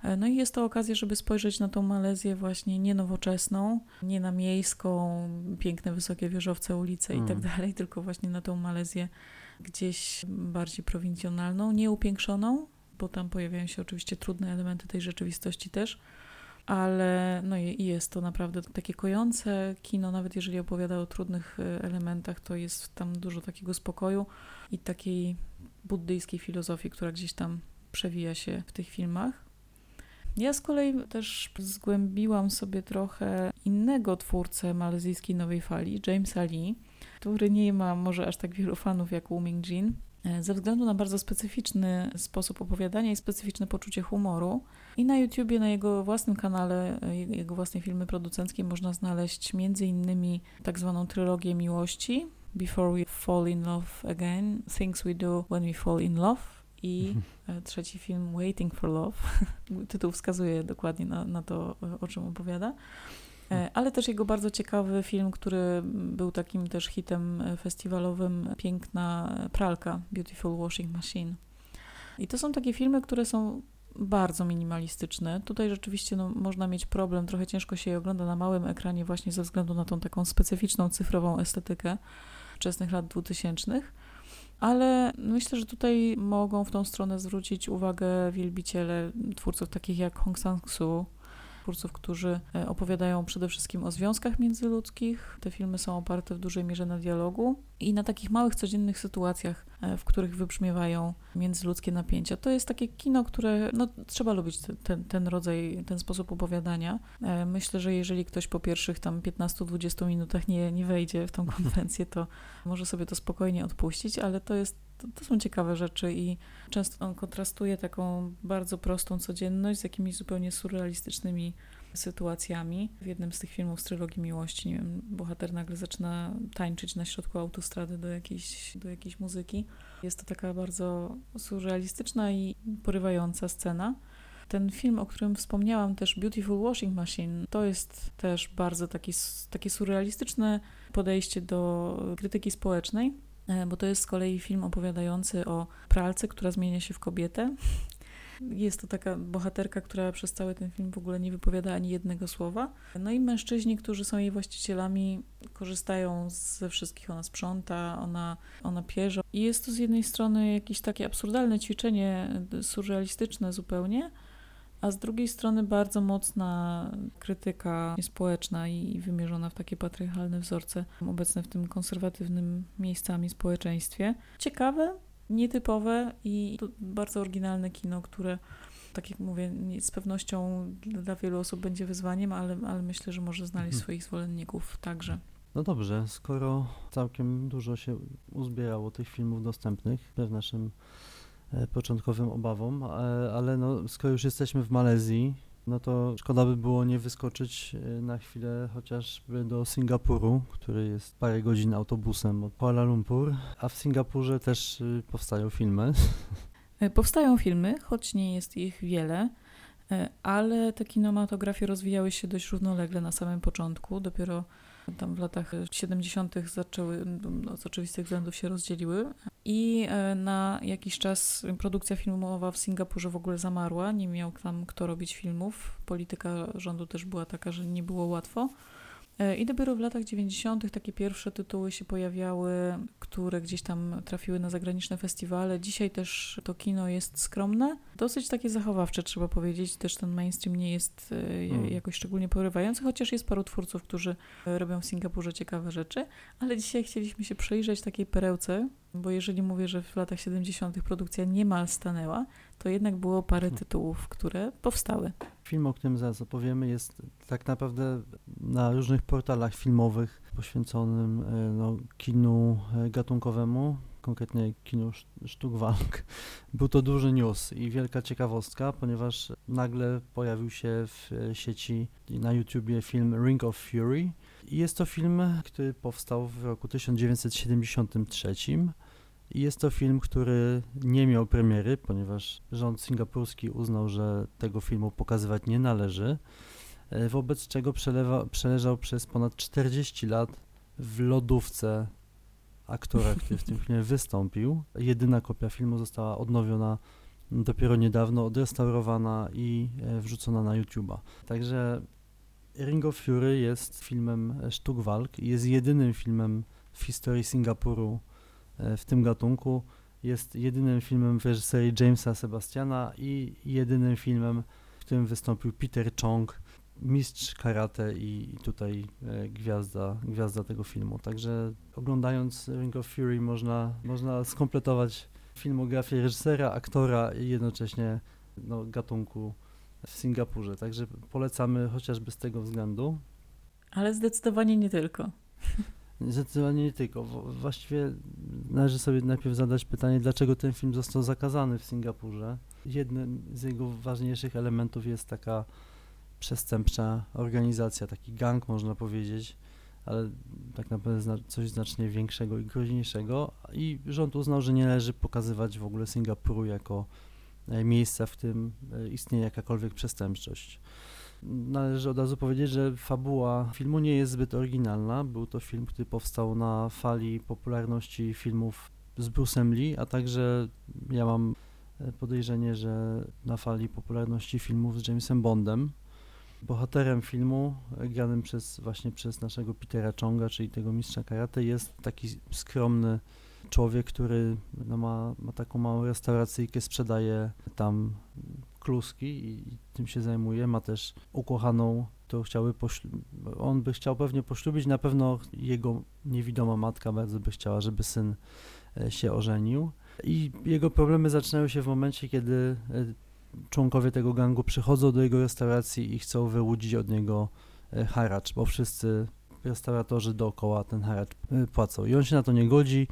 Speaker 1: E, no i jest to okazja, żeby spojrzeć na tą Malezję właśnie nie nowoczesną, nie na miejską, piękne, wysokie wieżowce, ulice i tak mm. dalej, tylko właśnie na tą Malezję gdzieś bardziej prowincjonalną, nieupiększoną, bo tam pojawiają się oczywiście trudne elementy tej rzeczywistości też, ale no i jest to naprawdę takie kojące kino, nawet jeżeli opowiada o trudnych e, elementach, to jest tam dużo takiego spokoju i takiej buddyjskiej filozofii, która gdzieś tam przewija się w tych filmach. Ja z kolei też zgłębiłam sobie trochę innego twórcę malezyjskiej nowej fali, Jamesa Lee, który nie ma może aż tak wielu fanów jak Wu Ming-jin, E, ze względu na bardzo specyficzny sposób opowiadania i specyficzne poczucie humoru. I na YouTubie, na jego własnym kanale, e, jego własnej filmy producenckiej można znaleźć innymi tak zwaną trylogię miłości Before We Fall in Love Again, Things We Do When We Fall in Love i e, trzeci film Waiting for Love. Tytuł wskazuje dokładnie na, na to, o czym opowiada. E, ale też jego bardzo ciekawy film, który był takim też hitem festiwalowym, Piękna pralka, Beautiful Washing Machine. I to są takie filmy, które są bardzo minimalistyczne. Tutaj rzeczywiście no, można mieć problem, trochę ciężko się je ogląda na małym ekranie właśnie ze względu na tą taką specyficzną cyfrową estetykę wczesnych lat 2000. Ale myślę, że tutaj mogą w tą stronę zwrócić uwagę wielbiciele twórców takich jak Hong Sang-soo, twórców, którzy e, opowiadają przede wszystkim o związkach międzyludzkich. Te filmy są oparte w dużej mierze na dialogu i na takich małych, codziennych sytuacjach, e, w których wybrzmiewają międzyludzkie napięcia. To jest takie kino, które no, trzeba lubić ten, ten rodzaj, ten sposób opowiadania. E, myślę, że jeżeli ktoś po pierwszych tam 15-20 minutach nie, nie wejdzie w tą konwencję, to może sobie to spokojnie odpuścić, ale to jest to, to, są ciekawe rzeczy i często on kontrastuje taką bardzo prostą codzienność z jakimiś zupełnie surrealistycznymi sytuacjami. W jednym z tych filmów z trylogii miłości, nie wiem, bohater nagle zaczyna tańczyć na środku autostrady do jakiejś, do jakiejś muzyki. Jest to taka bardzo surrealistyczna i porywająca scena. Ten film, o którym wspomniałam, też Beautiful Washing Machine, to jest też bardzo taki, takie surrealistyczne podejście do krytyki społecznej, bo to jest z kolei film opowiadający o pralce, która zmienia się w kobietę. Jest to taka bohaterka, która przez cały ten film w ogóle nie wypowiada ani jednego słowa. No i mężczyźni, którzy są jej właścicielami, korzystają ze wszystkich. Ona sprząta, ona, ona pierze. I jest to z jednej strony jakieś takie absurdalne ćwiczenie, surrealistyczne zupełnie, a z drugiej strony bardzo mocna krytyka społeczna i wymierzona w takie patriarchalne wzorce obecne w tym konserwatywnym miejscami społeczeństwie. Ciekawe, nietypowe i bardzo oryginalne kino, które tak jak mówię, z pewnością dla wielu osób będzie wyzwaniem, ale, ale myślę, że może znaleźć mhm. swoich zwolenników także.
Speaker 2: No dobrze, skoro całkiem dużo się uzbierało tych filmów dostępnych w naszym początkowym obawom, e, ale no, skoro już jesteśmy w Malezji, no to szkoda by było nie wyskoczyć e, na chwilę chociażby do Singapuru, który jest parę godzin autobusem od Kuala Lumpur, a w Singapurze też powstają filmy.
Speaker 1: Powstają filmy, choć nie jest ich wiele, ale te kinematografie rozwijały się dość równolegle na samym początku. Dopiero tam w latach 70. zaczęły, no, z oczywistych względów się rozdzieliły i e, na jakiś czas produkcja filmowa w Singapurze w ogóle zamarła, nie miał tam kto robić filmów. Polityka rządu też była taka, że nie było łatwo. E, I dopiero w latach 90. takie pierwsze tytuły się pojawiały, które gdzieś tam trafiły na zagraniczne festiwale. Dzisiaj też to kino jest skromne, dosyć takie zachowawcze, trzeba powiedzieć. Też ten mainstream nie jest e, hmm. jakoś szczególnie porywający, chociaż jest paru twórców, którzy robią w Singapurze ciekawe rzeczy. Ale dzisiaj chcieliśmy się przyjrzeć takiej perełce, bo jeżeli mówię, że w latach 70. produkcja niemal stanęła, to jednak było parę tytułów, które powstały.
Speaker 2: Film, o którym zaraz opowiemy, jest tak naprawdę na różnych portalach filmowych poświęconym e, no, kinu e, gatunkowemu, konkretnie kinu sztuk walk. Był to duży news i wielka ciekawostka, ponieważ nagle pojawił się w e, sieci na YouTubie film Ring of Fury. I jest to film, który powstał w roku 1973 i jest to film, który nie miał premiery, ponieważ rząd singapurski uznał, że tego filmu pokazywać nie należy, e, wobec czego przelewa, przeleżał przez ponad 40 lat w lodówce aktora, który w tym filmie wystąpił. Jedyna kopia filmu została odnowiona dopiero niedawno, odrestaurowana i e, wrzucona na YouTube'a. Także Ring of Fury jest filmem sztuk walk i jest jedynym filmem w historii Singapuru, w tym gatunku. Jest jedynym filmem w reżyserii Jamesa Sebastiana i jedynym filmem, w którym wystąpił Peter Chong, mistrz karate i tutaj e, gwiazda, gwiazda tego filmu. Także oglądając Ring of Fury można, można skompletować filmografię reżysera, aktora i jednocześnie no, gatunku w Singapurze. Także polecamy chociażby z tego względu.
Speaker 1: Ale zdecydowanie nie tylko.
Speaker 2: Zdecydowanie nie tylko. Właściwie należy sobie najpierw zadać pytanie, dlaczego ten film został zakazany w Singapurze. Jednym z jego ważniejszych elementów jest taka przestępcza organizacja, taki gang można powiedzieć, ale tak naprawdę coś znacznie większego i groźniejszego i rząd uznał, że nie należy pokazywać w ogóle Singapuru jako e, miejsca, w którym e, istnieje jakakolwiek przestępczość. Należy od razu powiedzieć, że fabuła filmu nie jest zbyt oryginalna. Był to film, który powstał na fali popularności filmów z Bruce'em Lee, a także ja mam e, podejrzenie, że na fali popularności filmów z Jamesem Bondem. Bohaterem filmu, e, granym przez, właśnie przez naszego Petera Chonga, czyli tego mistrza karate, jest taki skromny człowiek, który no, ma, ma taką małą restauracyjkę, sprzedaje tam kluski i tym się zajmuje. Ma też ukochaną, to chciały on by chciał pewnie poślubić, na pewno jego niewidoma matka bardzo by chciała, żeby syn e, się ożenił. I jego problemy zaczynają się w momencie, kiedy e, członkowie tego gangu przychodzą do jego restauracji i chcą wyłudzić od niego e, haracz, bo wszyscy restauratorzy dookoła ten haracz płacą. I on się na to nie godzi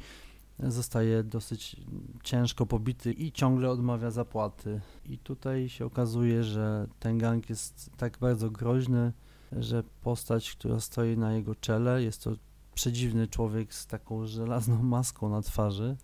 Speaker 2: zostaje dosyć ciężko pobity i ciągle odmawia zapłaty. I tutaj się okazuje, że ten gang jest tak bardzo groźny, że postać, która stoi na jego czele, jest to przedziwny człowiek z taką żelazną maską na twarzy.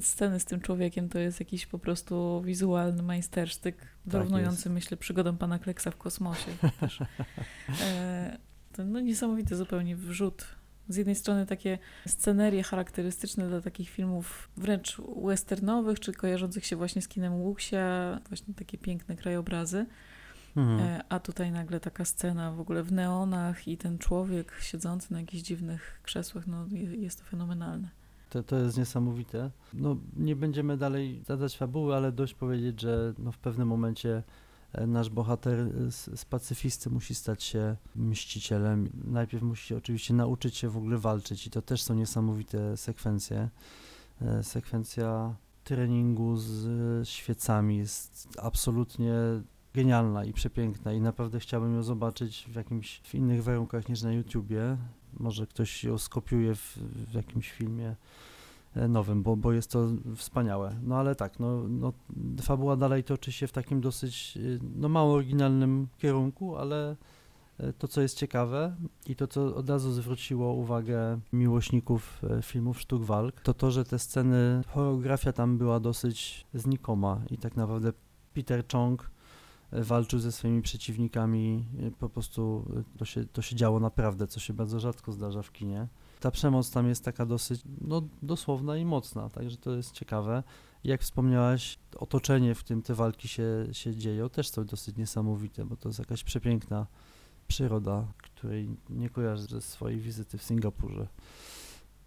Speaker 1: Sceny z tym człowiekiem to jest jakiś po prostu wizualny majstersztyk, tak dorównujący, myślę, przygodą pana Kleksa w kosmosie. e, to no, niesamowity zupełnie wrzut. Z jednej strony takie scenerie charakterystyczne dla takich filmów wręcz westernowych, czy kojarzących się właśnie z kinem Wuxia, właśnie takie piękne krajobrazy. Mhm. E, a tutaj nagle taka scena w ogóle w neonach i ten człowiek siedzący na jakichś dziwnych krzesłach, no jest to fenomenalne.
Speaker 2: To, to jest niesamowite. No, nie będziemy dalej zadać fabuły, ale dość powiedzieć, że no, w pewnym momencie nasz bohater z, z pacyfisty musi stać się mścicielem. Najpierw musi oczywiście nauczyć się w ogóle walczyć i to też są niesamowite sekwencje. E, sekwencja treningu z świecami jest absolutnie genialna i przepiękna i naprawdę chciałbym ją zobaczyć w jakimś w innych warunkach niż na YouTubie. Może ktoś ją skopiuje w, w jakimś filmie nowym, bo, bo jest to wspaniałe. No ale tak, no, no, fabuła dalej toczy się w takim dosyć e, no, mało oryginalnym kierunku, ale e, to, co jest ciekawe i to, co od razu zwróciło uwagę miłośników filmów sztuk walk, to to, że te sceny, choreografia tam była dosyć znikoma i tak naprawdę Peter Chong walczył ze swoimi przeciwnikami, po prostu to się, to się działo naprawdę, co się bardzo rzadko zdarza w kinie. Ta przemoc tam jest taka dosyć no, dosłowna i mocna, także to jest ciekawe. Jak wspomniałaś, otoczenie, w którym te walki się, się dzieją, też są dosyć niesamowite, bo to jest jakaś przepiękna przyroda, której nie kojarzę ze swojej wizyty w Singapurze.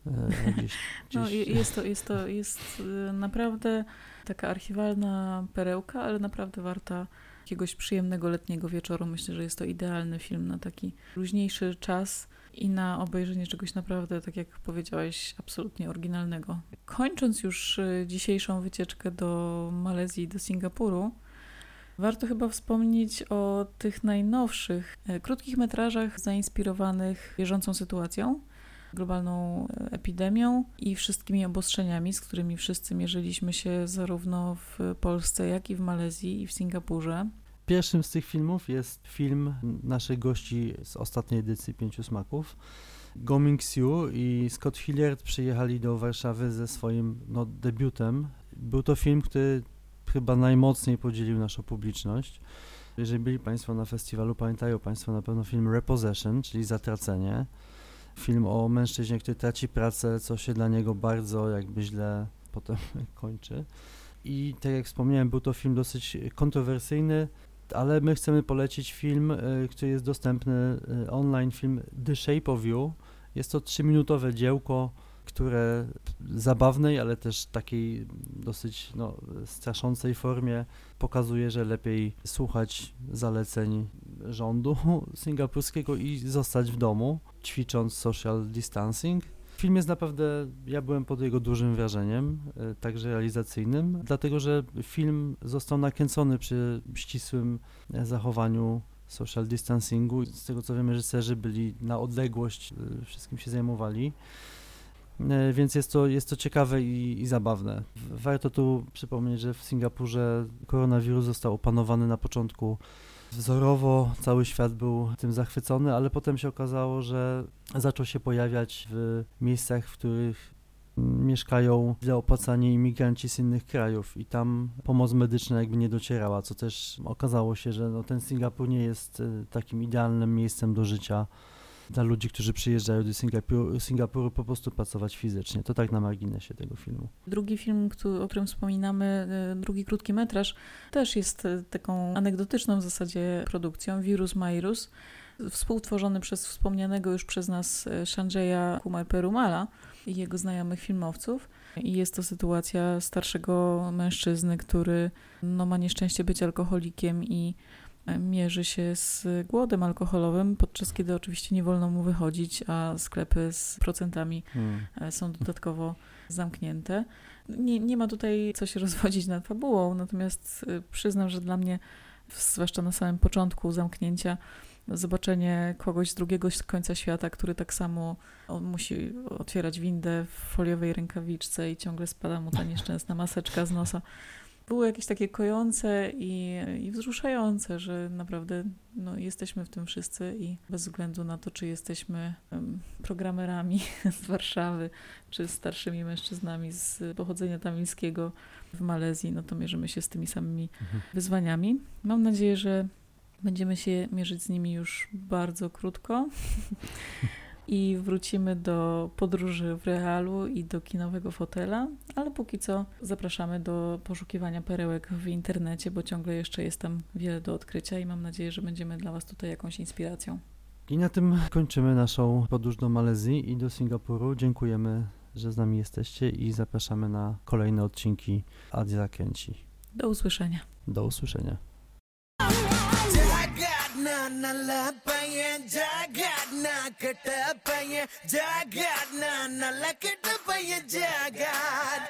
Speaker 1: E, gdzieś, gdzieś... No, jest to, jest to jest y, naprawdę taka archiwalna perełka, ale naprawdę warta jakiegoś przyjemnego letniego wieczoru. Myślę, że jest to idealny film na taki luźniejszy czas i na obejrzenie czegoś naprawdę, tak jak powiedziałeś, absolutnie oryginalnego. Kończąc już y, dzisiejszą wycieczkę do Malezji i do Singapuru, warto chyba wspomnieć o tych najnowszych e, krótkich metrażach zainspirowanych bieżącą sytuacją globalną e, epidemią i wszystkimi obostrzeniami, z którymi wszyscy mierzyliśmy się zarówno w Polsce, jak i w Malezji i w Singapurze.
Speaker 2: Pierwszym z tych filmów jest film naszych gości z ostatniej edycji Pięciu Smaków. Goming Siu i Scott Hilliard przyjechali do Warszawy ze swoim no, debiutem. Był to film, który chyba najmocniej podzielił naszą publiczność. Jeżeli byli Państwo na festiwalu, pamiętają Państwo na pewno film Repossession, czyli Zatracenie film o mężczyźnie, który traci pracę, co się dla niego bardzo jakby źle potem kończy. I tak jak wspomniałem, był to film dosyć kontrowersyjny, ale my chcemy polecić film, e, który jest dostępny e, online, film The Shape of You. Jest to trzyminutowe dziełko, które zabawnej, ale też takiej dosyć no, straszącej formie pokazuje, że lepiej słuchać zaleceń rządu singapurskiego i zostać w domu, ćwicząc social distancing. Film jest naprawdę, ja byłem pod jego dużym wrażeniem, e, także realizacyjnym, dlatego że film został nakręcony przy ścisłym e, zachowaniu social distancingu. Z tego co wiem, reżyserzy byli na odległość, e, wszystkim się zajmowali. Więc jest to, jest to ciekawe i, i, zabawne. Warto tu przypomnieć, że w Singapurze koronawirus został opanowany na początku wzorowo, cały świat był tym zachwycony, ale potem się okazało, że zaczął się pojawiać w miejscach, w których mieszkają źle opłacani imigranci z innych krajów. I tam pomoc medyczna jakby nie docierała, co też okazało się, że no, ten Singapur nie jest e, takim idealnym miejscem do życia dla ludzi, którzy przyjeżdżają do Singapuru, Singapuru po prostu pracować fizycznie. To tak na marginesie tego filmu.
Speaker 1: Drugi film, o którym wspominamy, e, drugi krótki metraż, też jest e, taką anegdotyczną w zasadzie produkcją, Virus Mairus, współtworzony przez wspomnianego już przez nas e, Sanjaya Kumar Perumala i jego znajomych filmowców. I jest to sytuacja starszego mężczyzny, który no, ma nieszczęście być alkoholikiem i mierzy się z głodem alkoholowym, podczas kiedy oczywiście nie wolno mu wychodzić, a sklepy z procentami hmm. E, są dodatkowo zamknięte. Nie, nie ma tutaj co się rozwodzić nad fabułą, natomiast e, przyznam, że dla mnie, zwłaszcza na samym początku zamknięcia, zobaczenie kogoś z drugiego końca świata, który tak samo musi otwierać windę w foliowej rękawiczce i ciągle spada mu ta nieszczęsna maseczka z nosa było jakieś takie kojące i, i wzruszające, że naprawdę no, jesteśmy w tym wszyscy i bez względu na to, czy jesteśmy um, programerami z Warszawy, czy starszymi mężczyznami z pochodzenia tamilskiego w Malezji, no to mierzymy się z tymi samymi mhm. wyzwaniami. Mam nadzieję, że będziemy się mierzyć z nimi już bardzo krótko. i wrócimy do podróży w realu i do kinowego fotela, ale póki co zapraszamy do poszukiwania perełek w internecie, bo ciągle jeszcze jest tam wiele do odkrycia i mam nadzieję, że będziemy dla Was tutaj jakąś inspiracją.
Speaker 2: I na tym kończymy naszą podróż do Malezji i do Singapuru. Dziękujemy, że z nami jesteście i zapraszamy na kolejne odcinki Azja Kręci.
Speaker 1: Do usłyszenia.
Speaker 2: Do usłyszenia. நான் நல்ல பையன் ஜாகாட் நான் கெட்ட பையன் ஜாகாட் நான் நல்ல கெட்ட பையன் ஜாகாட்